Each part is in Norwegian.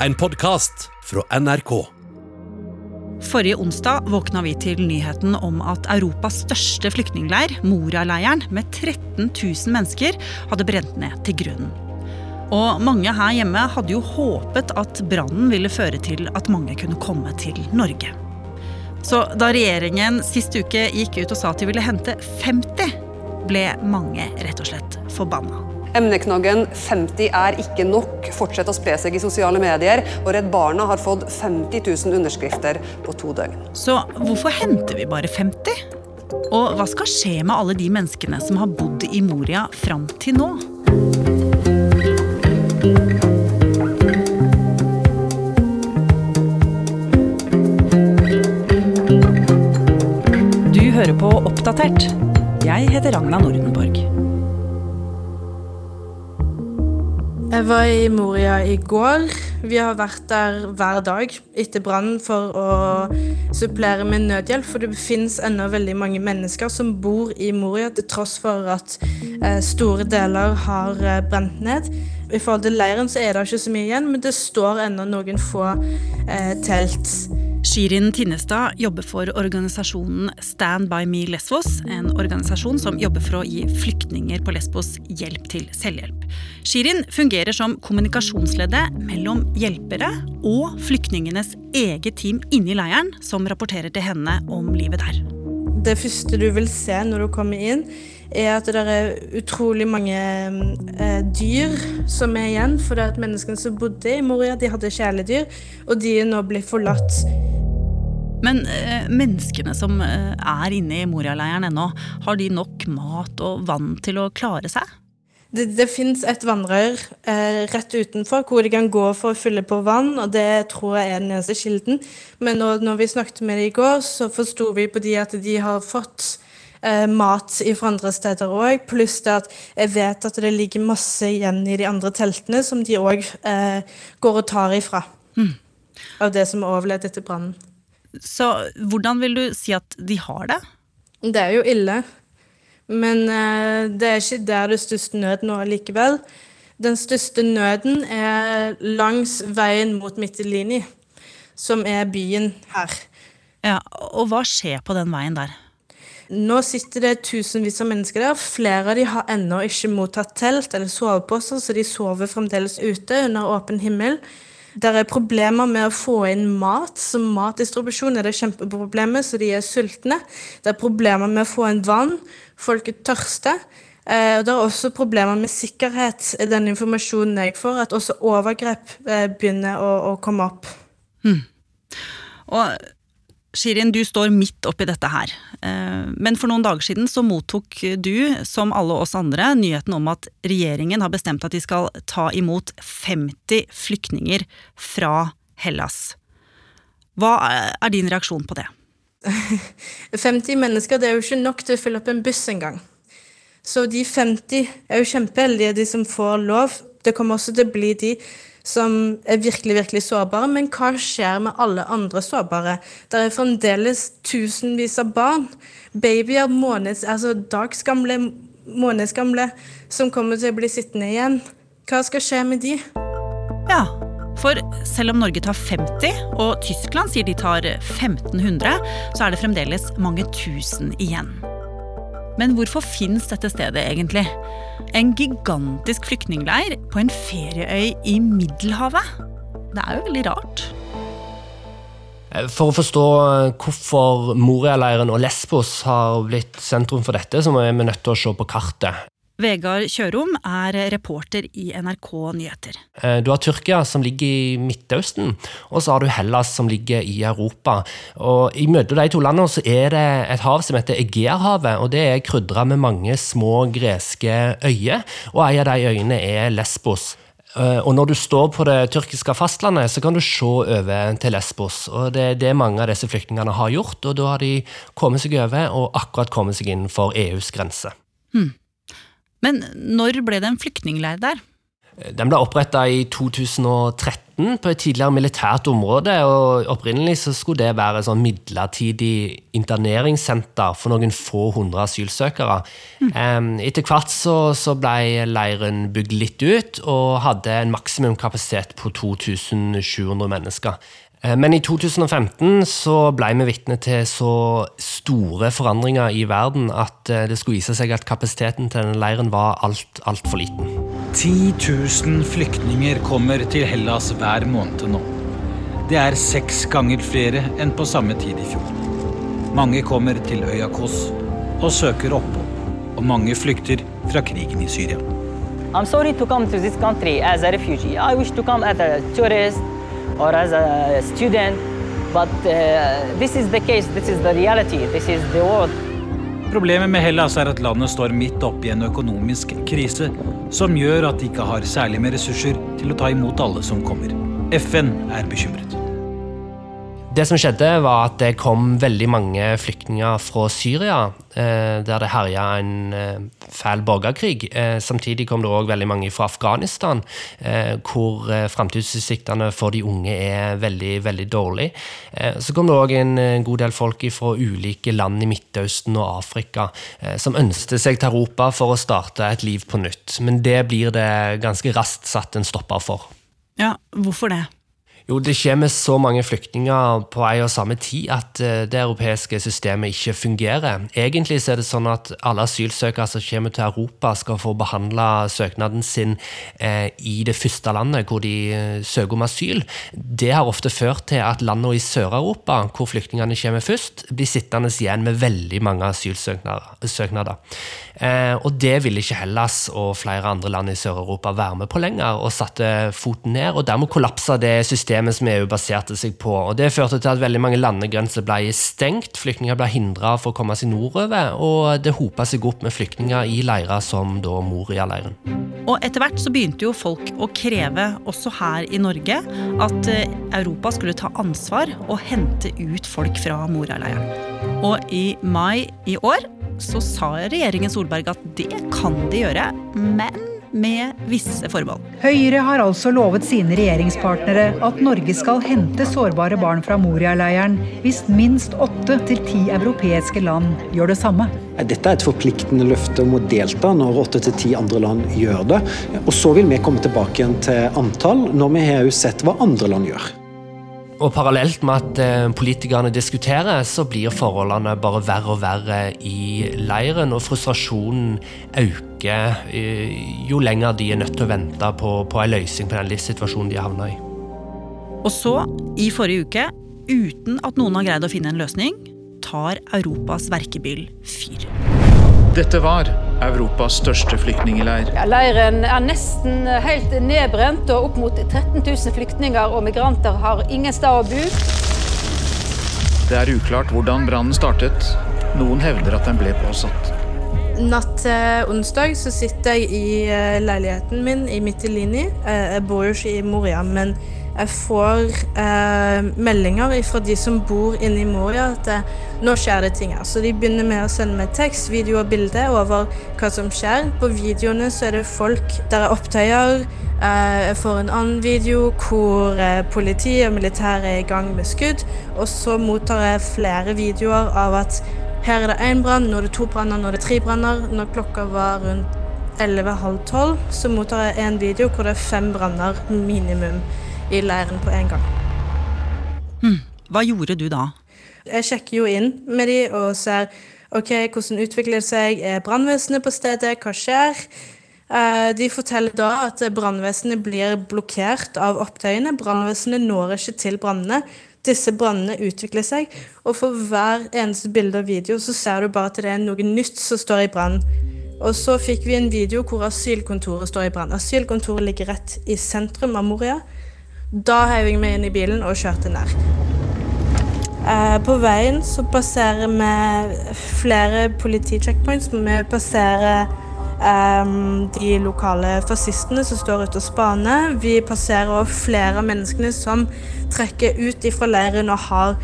en podkast fra NRK. Forrige onsdag våkna vi til nyheten om at Europas største flyktningleir, Moria-leiren, med 13 000 mennesker, hadde brent ned til grunnen. Og mange her hjemme hadde jo håpet at brannen ville føre til at mange kunne komme til Norge. Så da regjeringen sist uke gikk ut og sa at de ville hente 50, ble mange rett og slett forbanna. Emneknaggen 50 er ikke nok fortsetter å spre seg i sosiale medier, og Redd Barna har fått 50 000 underskrifter på to døgn. Så hvorfor henter vi bare 50? Og hva skal skje med alle de menneskene som har bodd i Moria fram til nå? Du hører på Oppdatert. Jeg heter Ragna Nordenborg. Jeg var i Moria i går. Vi har vært der hver dag etter brannen for å supplere med nødhjelp, for det finnes ennå veldig mange mennesker som bor i Moria, til tross for at eh, store deler har eh, brent ned. I forhold til leiren så er det ikke så mye igjen, men det står ennå noen få eh, telt. Shirin Tinnestad jobber for organisasjonen Stand by me Lesvos, en organisasjon som jobber for å gi flyktninger på Lesbos hjelp til selvhjelp. Shirin fungerer som kommunikasjonsleddet mellom hjelpere og flyktningenes eget team inne i leiren, som rapporterer til henne om livet der. Det første du vil se når du kommer inn, er at det er utrolig mange eh, dyr som er igjen. For det at menneskene som bodde i Moria, de hadde kjæledyr, og de er nå blitt forlatt. Men eh, menneskene som eh, er inne i Moria-leiren ennå, har de nok mat og vann til å klare seg? Det, det fins et vannrør eh, rett utenfor hvor de kan gå for å fylle på vann, og det tror jeg er den eneste kilden. Men når, når vi snakket med dem i går, så forsto vi på de at de har fått eh, mat fra andre steder òg, pluss det at jeg vet at det ligger masse igjen i de andre teltene som de òg eh, går og tar ifra. Mm. Av det som er overlevd etter brannen. Så hvordan vil du si at de har det? Det er jo ille. Men eh, det er ikke der det største nød nå likevel. Den største nøden er langs veien mot Mittelini, som er byen her. Ja, Og hva skjer på den veien der? Nå sitter det tusenvis av mennesker der. Flere av de har ennå ikke mottatt telt eller soveposter, så de sover fremdeles ute under åpen himmel. Det er problemer med å få inn mat. så matdistribusjon er det kjempeproblemer, så de er sultne. Det er problemer med å få inn vann. Folk er tørste. Eh, det er også problemer med sikkerhet, den informasjonen jeg får, at også overgrep eh, begynner å, å komme opp. Hmm. Og Shirin, du står midt oppi dette her. Eh, men for noen dager siden så mottok du, som alle oss andre, nyheten om at regjeringen har bestemt at de skal ta imot 50 flyktninger fra Hellas. Hva er din reaksjon på det? 50 mennesker det er jo ikke nok til å fylle opp en buss engang. Så de 50 er jo kjempeheldige, de som får lov. Det kommer også til å bli de som er virkelig virkelig sårbare. Men hva skjer med alle andre sårbare? Det er fremdeles tusenvis av barn, babyer, måneds, altså dagsgamle, månedsgamle, som kommer til å bli sittende igjen. Hva skal skje med de? Ja, for selv om Norge tar 50, og Tyskland sier de tar 1500, så er det fremdeles mange tusen igjen. Men hvorfor fins dette stedet egentlig? En gigantisk flyktningleir på en ferieøy i Middelhavet? Det er jo veldig rart. For å forstå hvorfor Moria-leiren og Lesbos har blitt sentrum for dette, så må vi nødt til å se på kartet. Vegard Kjørom er reporter i NRK Nyheter. Eh, du har Tyrkia, som ligger i Midtøsten, og så har du Hellas, som ligger i Europa. Og Mellom de to landene så er det et hav som heter Egeerhavet, og det er krydra med mange små greske øyer. Og en av de øyene er Lesbos. Eh, og når du står på det tyrkiske fastlandet, så kan du se over til Lesbos. Og det er det mange av disse flyktningene har gjort, og da har de kommet seg over og akkurat kommet seg innenfor EUs grense. Hmm. Men når ble det en flyktningleir der? Den ble oppretta i 2013 på et tidligere militært område. og Opprinnelig så skulle det være et sånn midlertidig interneringssenter for noen få hundre asylsøkere. Mm. Etter hvert så, så, ble leiren bygd litt ut og hadde en maksimumkapasitet på 2700 mennesker. Eh, men i 2015 så ble vi vitne til så store forandringer i verden at eh, det skulle vise seg at kapasiteten til denne leiren var alt, altfor liten. 10 000 flyktninger kommer til Hellas hver måned nå. Det er seks ganger flere enn på samme tid i fjor. Mange kommer til øya Kos og søker opphold, og mange flykter fra krigen i Syria. I'm sorry to come to this country as a refugee. I wish to come as a tourist or as a student. But uh, this is the case, this is the reality, this is the world. Problemet med Hellas er at landet står midt oppe i en økonomisk krise som gjør at de ikke har særlig med ressurser til å ta imot alle som kommer. FN er bekymret. Det som skjedde, var at det kom veldig mange flyktninger fra Syria, eh, der det herja en eh, fæl borgerkrig. Eh, samtidig kom det òg veldig mange fra Afghanistan, hvor framtidsutsiktene for de unge er veldig, veldig dårlig. Så kom det òg en god del folk fra ulike land i Midtøsten og Afrika som ønsket seg til Europa for å starte et liv på nytt. Men det blir det ganske raskt satt en stopper for. Ja, hvorfor det? Jo, det kommer så mange flyktninger på en og samme tid at eh, det europeiske systemet ikke fungerer. Egentlig er det sånn at alle asylsøkere som kommer til Europa, skal få behandla søknaden sin eh, i det første landet hvor de eh, søker om asyl. Det har ofte ført til at landene i Sør-Europa, hvor flyktningene kommer først, blir sittende igjen med veldig mange asylsøknader. Og det ville ikke Hellas og flere andre land i Sør-Europa være med på lenger, og satte foten ned. og Dermed kollapsa det systemet systemet som EU baserte seg på. og Det førte til at veldig mange landegrenser ble stengt. Flyktninger ble hindra for å komme seg nordover, og det hopa seg opp med flyktninger i leirer som da Moria-leiren. Og etter hvert så begynte jo folk å kreve, også her i Norge, at eh, Europa skulle ta ansvar og hente ut folk fra Moria-leiren. Og i mai i år så sa regjeringen Solberg at det kan de gjøre, men med visse formål. Høyre har altså lovet sine regjeringspartnere at Norge skal hente sårbare barn fra Moria-leiren hvis minst åtte til ti europeiske land gjør det samme. Dette er et forpliktende løfte om å delta når åtte til ti andre land gjør det. Og så vil vi komme tilbake igjen til antall når vi har sett hva andre land gjør. Og parallelt med at eh, politikerne diskuterer, så blir forholdene bare verre og verre i leiren, og frustrasjonen øker eh, jo lenger de er nødt til å vente på, på en løsning på den livssituasjonen de har havna i. Og så, i forrige uke, uten at noen har greid å finne en løsning, tar Europas verkebyll fyr. Dette var Europas største flyktningleir. Ja, leiren er nesten helt nedbrent, og opp mot 13 000 flyktninger og migranter har ingen sted å bo. Det er uklart hvordan brannen startet. Noen hevder at den ble påsatt. Natt til onsdag så sitter jeg i eh, leiligheten min i Mytilini. Eh, jeg bor jo ikke i Moria, men jeg får eh, meldinger fra de som bor inne i Moria at eh, nå skjer det ting her. Så de begynner med å sende meg tekst, video og bilde over hva som skjer. På videoene så er det folk der er opptøyer. Eh, jeg får en annen video hvor eh, politi og militære er i gang med skudd. Og så mottar jeg flere videoer av at her er det én brann, nå er det to branner, nå er det tre branner. Når klokka var rundt 11.30, så mottar jeg en video hvor det er fem branner minimum i leiren på en gang. Hmm. Hva gjorde du da? Jeg sjekker jo inn med de og ser ok, hvordan utvikler det seg. Er brannvesenet på stedet? Hva skjer? Eh, de forteller da at brannvesenet blir blokkert av opptøyene. Brannvesenet når ikke til brannene. Disse brannene utvikler seg, og for hver eneste bilde og video så ser du bare at det er noe nytt som står i brann. Og så fikk vi en video hvor asylkontoret står i brann. Asylkontoret ligger rett i sentrum av Moria. Da heiv jeg meg inn i bilen og kjørte ned. Eh, på veien så passerer vi flere politicheckpoints. Vi passerer um, de lokale fascistene som står ute og spaner. Vi passerer flere av menneskene som trekker ut fra leiren og har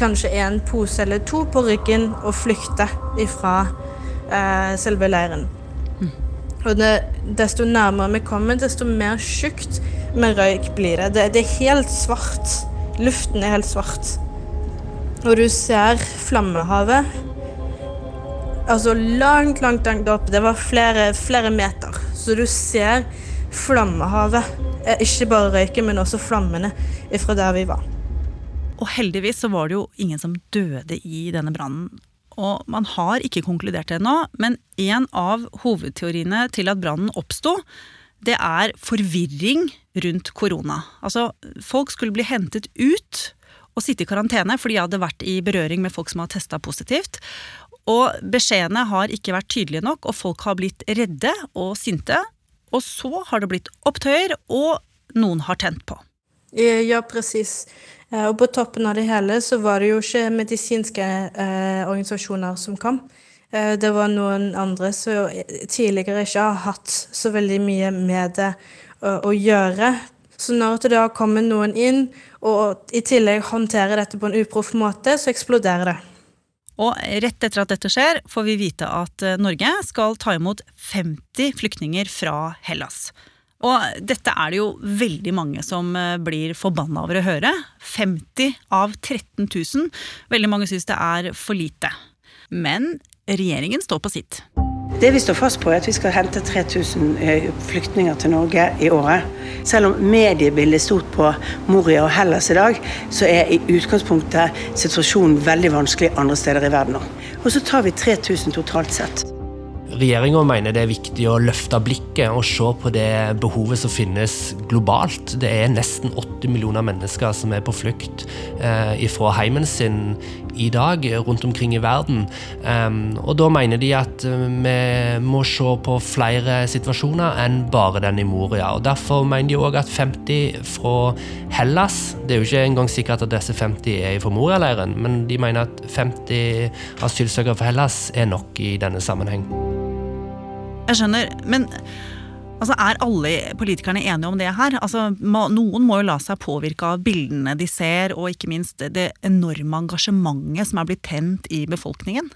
kanskje en pose eller to på ryggen og flykter ifra uh, selve leiren. Og det, desto nærmere vi kommer, desto mer tjukt med røyk blir det. det. Det er helt svart. Luften er helt svart. Og du ser flammehavet. Altså langt, langt, langt opp. Det var flere, flere meter. Så du ser flammehavet. Eh, ikke bare røyken, men også flammene fra der vi var. Og heldigvis så var det jo ingen som døde i denne brannen. Og man har ikke konkludert ennå, men en av hovedteoriene til at brannen oppsto, det er forvirring rundt korona. Altså, folk skulle bli hentet ut og sitte i karantene, for de hadde vært i berøring med folk som har testa positivt. Og beskjedene har ikke vært tydelige nok, og folk har blitt redde og sinte. Og så har det blitt opptøyer, og noen har tent på. Ja, presis. Eh, og på toppen av det hele så var det jo ikke medisinske eh, organisasjoner som kom. Eh, det var noen andre som tidligere ikke har hatt så veldig mye med det å, å gjøre. Så når det da kommer noen inn og i tillegg håndterer dette på en uproff måte, så eksploderer det. Og rett etter at dette skjer, får vi vite at Norge skal ta imot 50 flyktninger fra Hellas. Og dette er det jo veldig mange som eh, blir forbanna over å høre. 50 av 13 000. Veldig mange syns det er for lite. Men regjeringen står på sitt. Det vi står fast på, er at vi skal hente 3000 eh, flyktninger til Norge i året. Selv om mediebildet er stort på Moria og Hellas i dag, så er i utgangspunktet situasjonen veldig vanskelig andre steder i verden nå. Og så tar vi 3000 totalt sett. Regjeringa mener det er viktig å løfte blikket og se på det behovet som finnes globalt. Det er nesten 80 millioner mennesker som er på flukt eh, fra heimen sin i dag rundt omkring i verden. Um, og da mener de at eh, vi må se på flere situasjoner enn bare den i Moria. Og Derfor mener de òg at 50 fra Hellas Det er jo ikke engang sikkert at disse 50 er fra Moria-leiren, men de mener at 50 asylsøkere fra Hellas er nok i denne sammenheng. Jeg skjønner, men altså, er alle politikerne enige om det her? Altså, noen må jo la seg påvirke av bildene de ser, og ikke minst det enorme engasjementet som er blitt tent i befolkningen?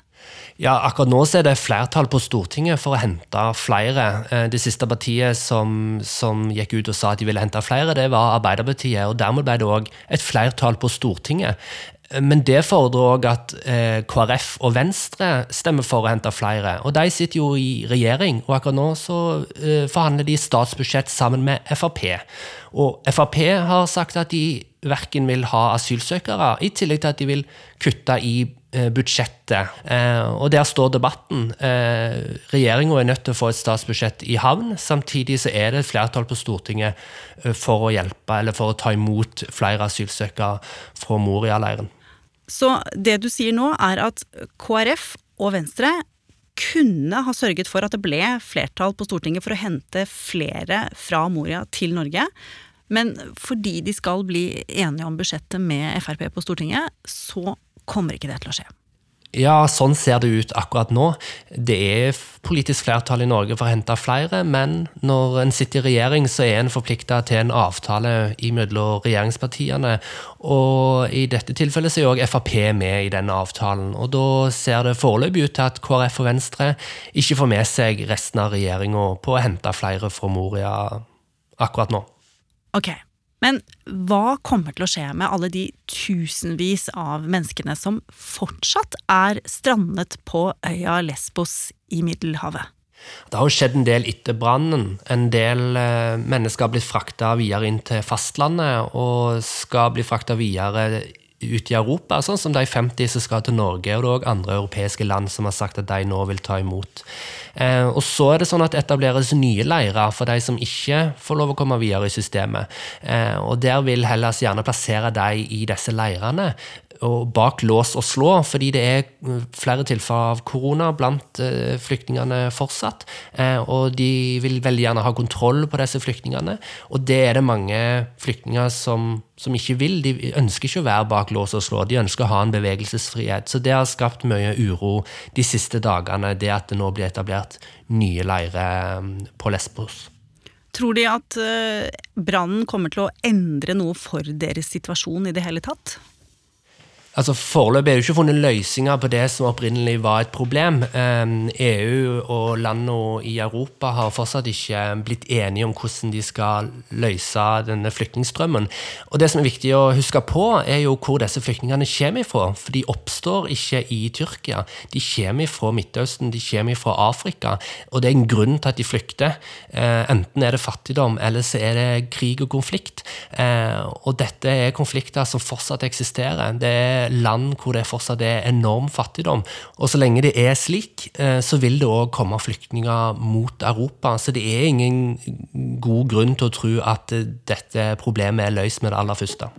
Ja, akkurat nå er det flertall på Stortinget for å hente flere. Eh, det siste partiet som, som, gikk ut og sa at de ville hente flere, det var Arbeiderpartiet. og Dermed ble det òg et flertall på Stortinget. Men det fordrer òg at eh, KrF og Venstre stemmer for å hente flere. Og de sitter jo i regjering, og akkurat nå så eh, forhandler de statsbudsjett sammen med Frp. Og Frp har sagt at de verken vil ha asylsøkere, i tillegg til at de vil kutte i eh, budsjettet. Eh, og der står debatten. Eh, Regjeringa er nødt til å få et statsbudsjett i havn. Samtidig så er det et flertall på Stortinget eh, for å hjelpe, eller for å ta imot flere asylsøkere fra Moria-leiren. Så det du sier nå, er at KrF og Venstre kunne ha sørget for at det ble flertall på Stortinget for å hente flere fra Moria til Norge. Men fordi de skal bli enige om budsjettet med Frp på Stortinget, så kommer ikke det til å skje. Ja, sånn ser det ut akkurat nå. Det er politisk flertall i Norge for å hente flere, men når en sitter i regjering, så er en forplikta til en avtale mellom regjeringspartiene. Og i dette tilfellet så er òg Frp med i denne avtalen. Og da ser det foreløpig ut til at KrF og Venstre ikke får med seg resten av regjeringa på å hente flere fra Moria akkurat nå. Ok, men hva kommer til å skje med alle de tusenvis av menneskene som fortsatt er strandet på øya Lesbos i Middelhavet? Det har jo skjedd en del etter brannen. En del eh, mennesker har blitt frakta videre inn til fastlandet og skal bli frakta videre ut i Europa, sånn som de 50 som skal til Norge, og det er òg andre europeiske land som har sagt at de nå vil ta imot. Eh, og så er det sånn at etableres nye leirer for de som ikke får lov å komme videre i systemet. Eh, og der vil Hellas gjerne plassere de i disse leirene og bak lås og slå, fordi det er mm, flere tilfeller av korona blant uh, flyktningene fortsatt. Uh, og de vil veldig gjerne ha kontroll på disse flyktningene. Og det er det mange flyktninger som, som, ikke vil. De ønsker ikke å være bak lås og slå, de ønsker å ha en bevegelsesfrihet. Så det har skapt mye uro de siste dagene, det at det nå blir etablert nye leirer på Lesbos. Tror de at brannen kommer til å endre noe for deres situasjon i det hele tatt? Altså Foreløpig er det ikke funnet løsninger på det som opprinnelig var et problem. EU og landene i Europa har fortsatt ikke blitt enige om hvordan de skal løse denne flyktningstrømmen. Og Det som er viktig å huske på, er jo hvor disse flyktningene kommer ifra. For de oppstår ikke i Tyrkia. De kommer fra Midtøsten, de kommer fra Afrika. Og det er en grunn til at de flykter. Eh, enten er det fattigdom, eller så er det krig og konflikt. Eh, og dette er konflikter som fortsatt eksisterer. Det er land hvor det fortsatt er enorm fattigdom. Og så lenge det er slik, eh, så vil det òg komme flyktninger mot Europa. Så det er ingen god grunn til å tro at dette problemet er løst med det aller første.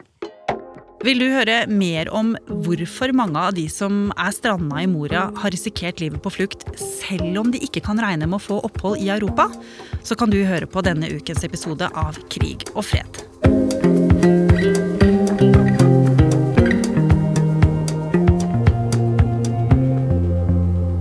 Vil du høre mer om hvorfor mange av de som er stranda i Moria, har risikert livet på flukt selv om de ikke kan regne med å få opphold i Europa? Så kan du høre på denne ukens episode av Krig og fred.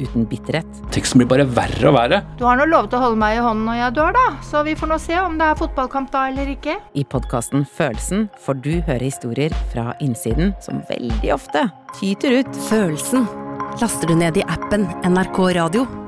uten bitterhet. Teksten blir bare verre og verre. Du har nå lovet å holde meg i hånden når jeg dør, da, så vi får nå se om det er fotballkamp da eller ikke. I podkasten Følelsen får du høre historier fra innsiden som veldig ofte tyter ut. Følelsen laster du ned i appen NRK Radio.